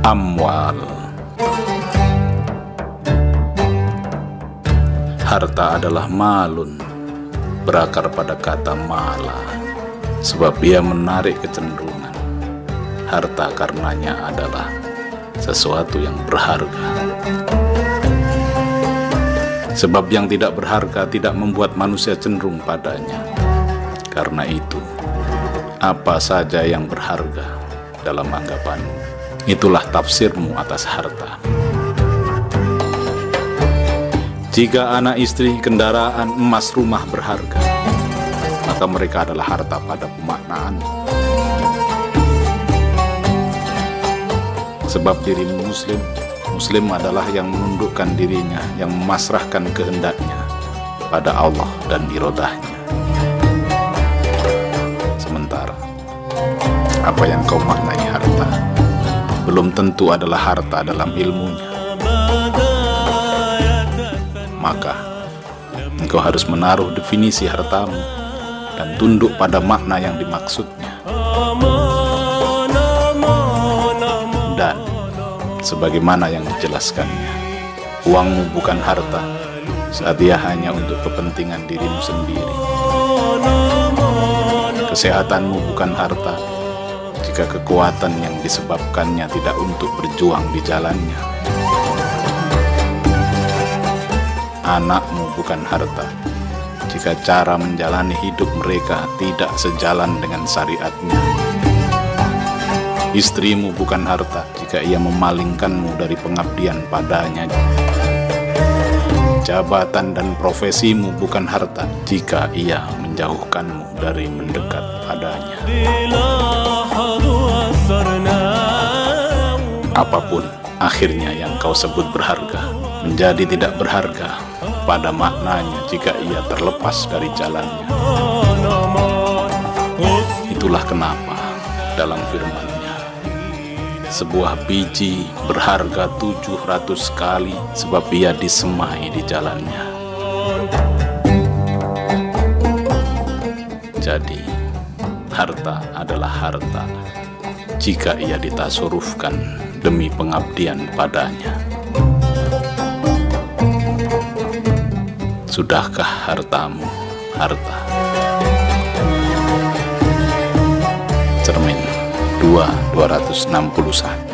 Amwal. Harta adalah malun Berakar pada kata mala Sebab ia menarik kecenderungan. Harta karenanya adalah sesuatu yang berharga. Sebab yang tidak berharga tidak membuat manusia cenderung padanya. Karena itu apa saja yang berharga dalam anggapanmu. Itulah tafsirmu atas harta. Jika anak istri, kendaraan, emas, rumah berharga, maka mereka adalah harta pada pemaknaan. Sebab dirimu muslim, muslim adalah yang menundukkan dirinya, yang memasrahkan kehendaknya pada Allah dan irodahnya. apa yang kau maknai belum tentu adalah harta dalam ilmunya. Maka engkau harus menaruh definisi hartamu dan tunduk pada makna yang dimaksudnya. Dan sebagaimana yang dijelaskannya uangmu bukan harta saat dia hanya untuk kepentingan dirimu sendiri. Kesehatanmu bukan harta jika kekuatan yang disebabkannya tidak untuk berjuang di jalannya. Anakmu bukan harta, jika cara menjalani hidup mereka tidak sejalan dengan syariatnya. Istrimu bukan harta, jika ia memalingkanmu dari pengabdian padanya. Jabatan dan profesimu bukan harta, jika ia menjauhkanmu dari mendekat padanya apa pun akhirnya yang kau sebut berharga menjadi tidak berharga pada maknanya jika ia terlepas dari jalannya. Itulah kenapa dalam firman-Nya sebuah biji berharga 700 kali sebab ia disemai di jalannya. Jadi harta adalah harta jika ia ditasurufkan demi pengabdian padanya. Sudahkah hartamu harta? Cermin 2 261